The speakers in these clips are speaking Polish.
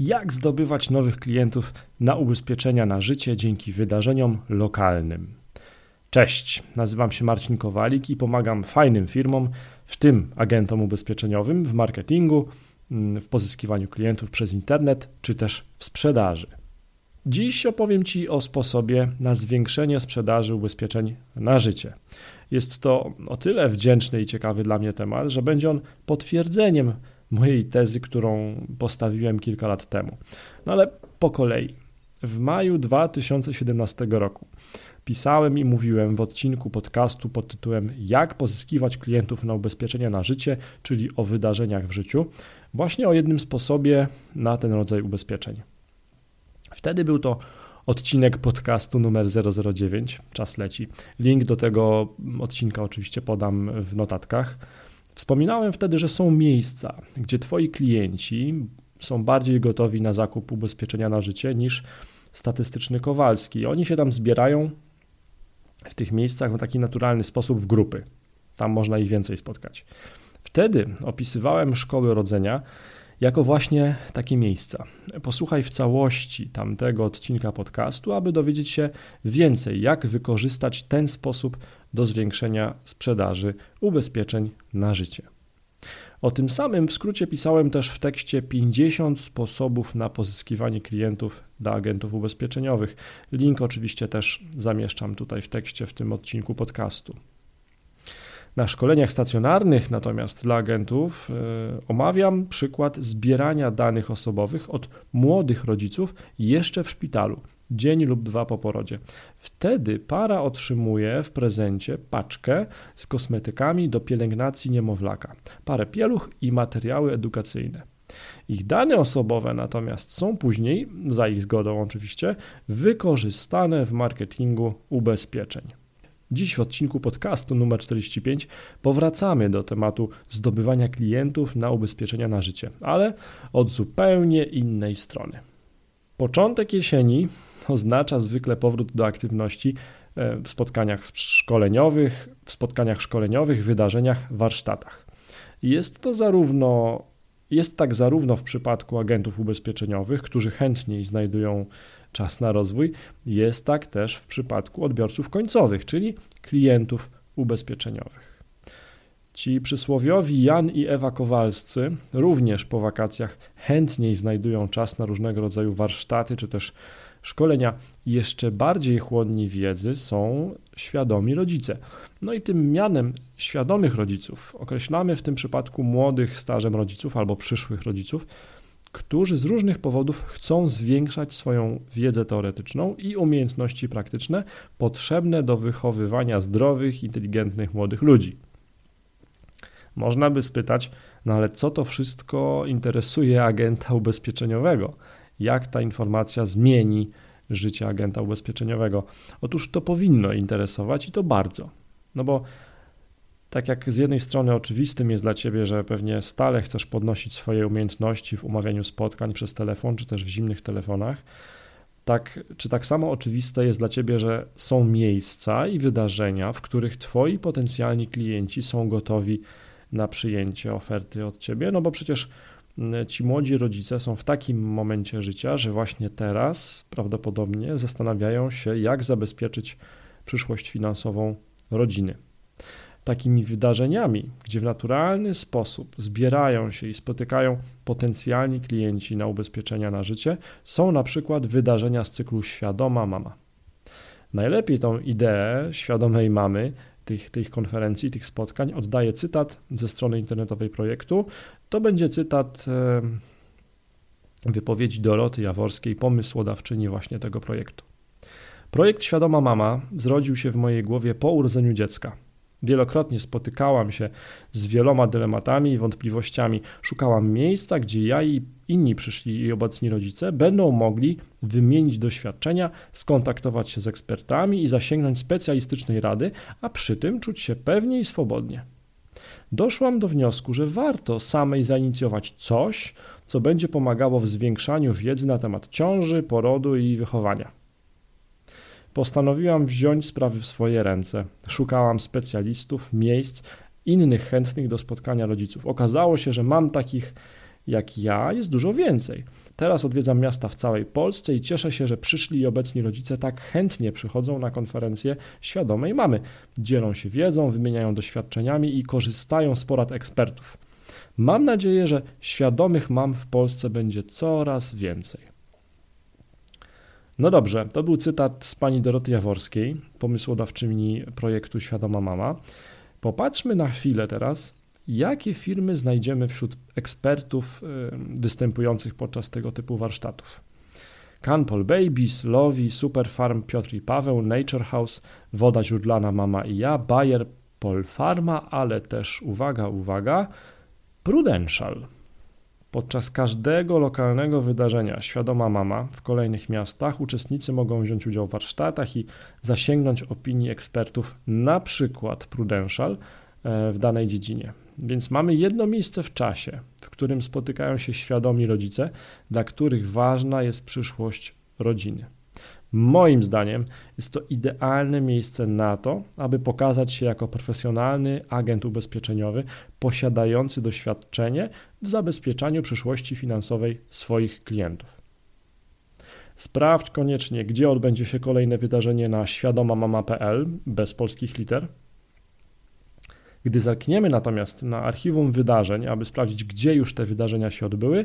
jak zdobywać nowych klientów na ubezpieczenia na życie dzięki wydarzeniom lokalnym. Cześć, nazywam się Marcin Kowalik i pomagam fajnym firmom, w tym agentom ubezpieczeniowym w marketingu, mm, w pozyskiwaniu klientów przez internet czy też w sprzedaży. Dziś opowiem Ci o sposobie na zwiększenie sprzedaży ubezpieczeń na życie. Jest to o tyle wdzięczny i ciekawy dla mnie temat, że będzie on potwierdzeniem mojej tezy, którą postawiłem kilka lat temu. No ale po kolei. W maju 2017 roku pisałem i mówiłem w odcinku podcastu pod tytułem Jak pozyskiwać klientów na ubezpieczenia na życie, czyli o wydarzeniach w życiu, właśnie o jednym sposobie na ten rodzaj ubezpieczeń. Wtedy był to odcinek podcastu numer 009, czas leci. Link do tego odcinka oczywiście podam w notatkach. Wspominałem wtedy, że są miejsca, gdzie Twoi klienci są bardziej gotowi na zakup ubezpieczenia na życie niż statystyczny Kowalski. Oni się tam zbierają w tych miejscach w taki naturalny sposób w grupy. Tam można ich więcej spotkać. Wtedy opisywałem szkoły rodzenia jako właśnie takie miejsca. Posłuchaj w całości tamtego odcinka podcastu, aby dowiedzieć się więcej, jak wykorzystać ten sposób do zwiększenia sprzedaży ubezpieczeń na życie. O tym samym w skrócie pisałem też w tekście 50 sposobów na pozyskiwanie klientów dla agentów ubezpieczeniowych. Link oczywiście też zamieszczam tutaj w tekście w tym odcinku podcastu. Na szkoleniach stacjonarnych natomiast dla agentów yy, omawiam przykład zbierania danych osobowych od młodych rodziców jeszcze w szpitalu, dzień lub dwa po porodzie. Wtedy para otrzymuje w prezencie paczkę z kosmetykami do pielęgnacji niemowlaka, parę pieluch i materiały edukacyjne. Ich dane osobowe natomiast są później, za ich zgodą oczywiście, wykorzystane w marketingu ubezpieczeń. Dziś w odcinku podcastu numer 45 powracamy do tematu zdobywania klientów na ubezpieczenia na życie, ale od zupełnie innej strony. Początek jesieni oznacza zwykle powrót do aktywności e, w spotkaniach szkoleniowych, w spotkaniach szkoleniowych, wydarzeniach, warsztatach. Jest to zarówno jest tak zarówno w przypadku agentów ubezpieczeniowych, którzy chętniej znajdują czas na rozwój, jest tak też w przypadku odbiorców końcowych, czyli klientów ubezpieczeniowych. Ci przysłowiowi Jan i Ewa Kowalscy również po wakacjach chętniej znajdują czas na różnego rodzaju warsztaty czy też szkolenia. Jeszcze bardziej chłodni wiedzy są świadomi rodzice. No i tym mianem świadomych rodziców określamy w tym przypadku młodych stażem rodziców albo przyszłych rodziców, którzy z różnych powodów chcą zwiększać swoją wiedzę teoretyczną i umiejętności praktyczne potrzebne do wychowywania zdrowych, inteligentnych młodych ludzi. Można by spytać, no ale co to wszystko interesuje agenta ubezpieczeniowego? Jak ta informacja zmieni życie agenta ubezpieczeniowego? Otóż to powinno interesować i to bardzo. No bo tak jak z jednej strony oczywistym jest dla ciebie, że pewnie stale chcesz podnosić swoje umiejętności w umawianiu spotkań przez telefon, czy też w zimnych telefonach, tak, czy tak samo oczywiste jest dla ciebie, że są miejsca i wydarzenia, w których twoi potencjalni klienci są gotowi na przyjęcie oferty od ciebie? No bo przecież ci młodzi rodzice są w takim momencie życia, że właśnie teraz prawdopodobnie zastanawiają się, jak zabezpieczyć przyszłość finansową rodziny takimi wydarzeniami, gdzie w naturalny sposób zbierają się i spotykają potencjalni klienci na ubezpieczenia na życie, są na przykład wydarzenia z cyklu Świadoma Mama. Najlepiej tą ideę świadomej mamy, tych, tych konferencji, tych spotkań oddaje cytat ze strony internetowej projektu. To będzie cytat wypowiedzi Doroty Jaworskiej, pomysłodawczyni właśnie tego projektu. Projekt Świadoma Mama zrodził się w mojej głowie po urodzeniu dziecka. Wielokrotnie spotykałam się z wieloma dylematami i wątpliwościami. Szukałam miejsca, gdzie ja i inni przyszli i obecni rodzice będą mogli wymienić doświadczenia, skontaktować się z ekspertami i zasięgnąć specjalistycznej rady, a przy tym czuć się pewnie i swobodnie. Doszłam do wniosku, że warto samej zainicjować coś, co będzie pomagało w zwiększaniu wiedzy na temat ciąży, porodu i wychowania. Postanowiłam wziąć sprawy w swoje ręce. Szukałam specjalistów, miejsc, innych chętnych do spotkania rodziców. Okazało się, że mam takich jak ja, jest dużo więcej. Teraz odwiedzam miasta w całej Polsce i cieszę się, że przyszli i obecni rodzice tak chętnie przychodzą na konferencje świadomej mamy. Dzielą się wiedzą, wymieniają doświadczeniami i korzystają z porad ekspertów. Mam nadzieję, że świadomych mam w Polsce będzie coraz więcej. No dobrze, to był cytat z pani Doroty Jaworskiej, pomysłodawczyni projektu Świadoma Mama. Popatrzmy na chwilę teraz, jakie firmy znajdziemy wśród ekspertów występujących podczas tego typu warsztatów. Canpol Babies, Lovi, Superfarm, Piotr i Paweł, Nature House, Woda Źródlana Mama i ja, Bayer, Polfarma, ale też, uwaga, uwaga, Prudential. Podczas każdego lokalnego wydarzenia Świadoma Mama w kolejnych miastach uczestnicy mogą wziąć udział w warsztatach i zasięgnąć opinii ekspertów, na przykład Prudential, e, w danej dziedzinie. Więc mamy jedno miejsce w czasie, w którym spotykają się świadomi rodzice, dla których ważna jest przyszłość rodziny. Moim zdaniem jest to idealne miejsce na to, aby pokazać się jako profesjonalny agent ubezpieczeniowy posiadający doświadczenie w zabezpieczaniu przyszłości finansowej swoich klientów. Sprawdź koniecznie, gdzie odbędzie się kolejne wydarzenie na świadomamama.pl bez polskich liter gdy zerkniemy natomiast na archiwum wydarzeń, aby sprawdzić, gdzie już te wydarzenia się odbyły,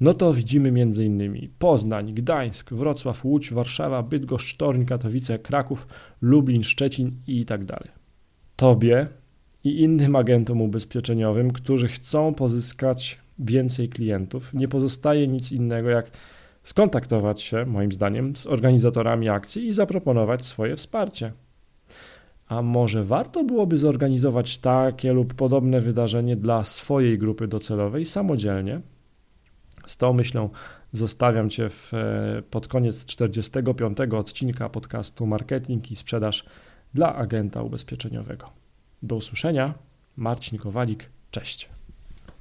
no to widzimy m.in. Poznań, Gdańsk, Wrocław, Łódź, Warszawa, Bydgoszcz, Toruń, Katowice, Kraków, Lublin, Szczecin i tak dalej. Tobie i innym agentom ubezpieczeniowym, którzy chcą pozyskać więcej klientów, nie pozostaje nic innego jak skontaktować się, moim zdaniem, z organizatorami akcji i zaproponować swoje wsparcie. A może warto byłoby zorganizować takie lub podobne wydarzenie dla swojej grupy docelowej samodzielnie? Z tą myślą zostawiam Cię w, e, pod koniec 45 odcinka podcastu Marketing i Sprzedaż dla agenta ubezpieczeniowego. Do usłyszenia. Marcin Kowalik. Cześć.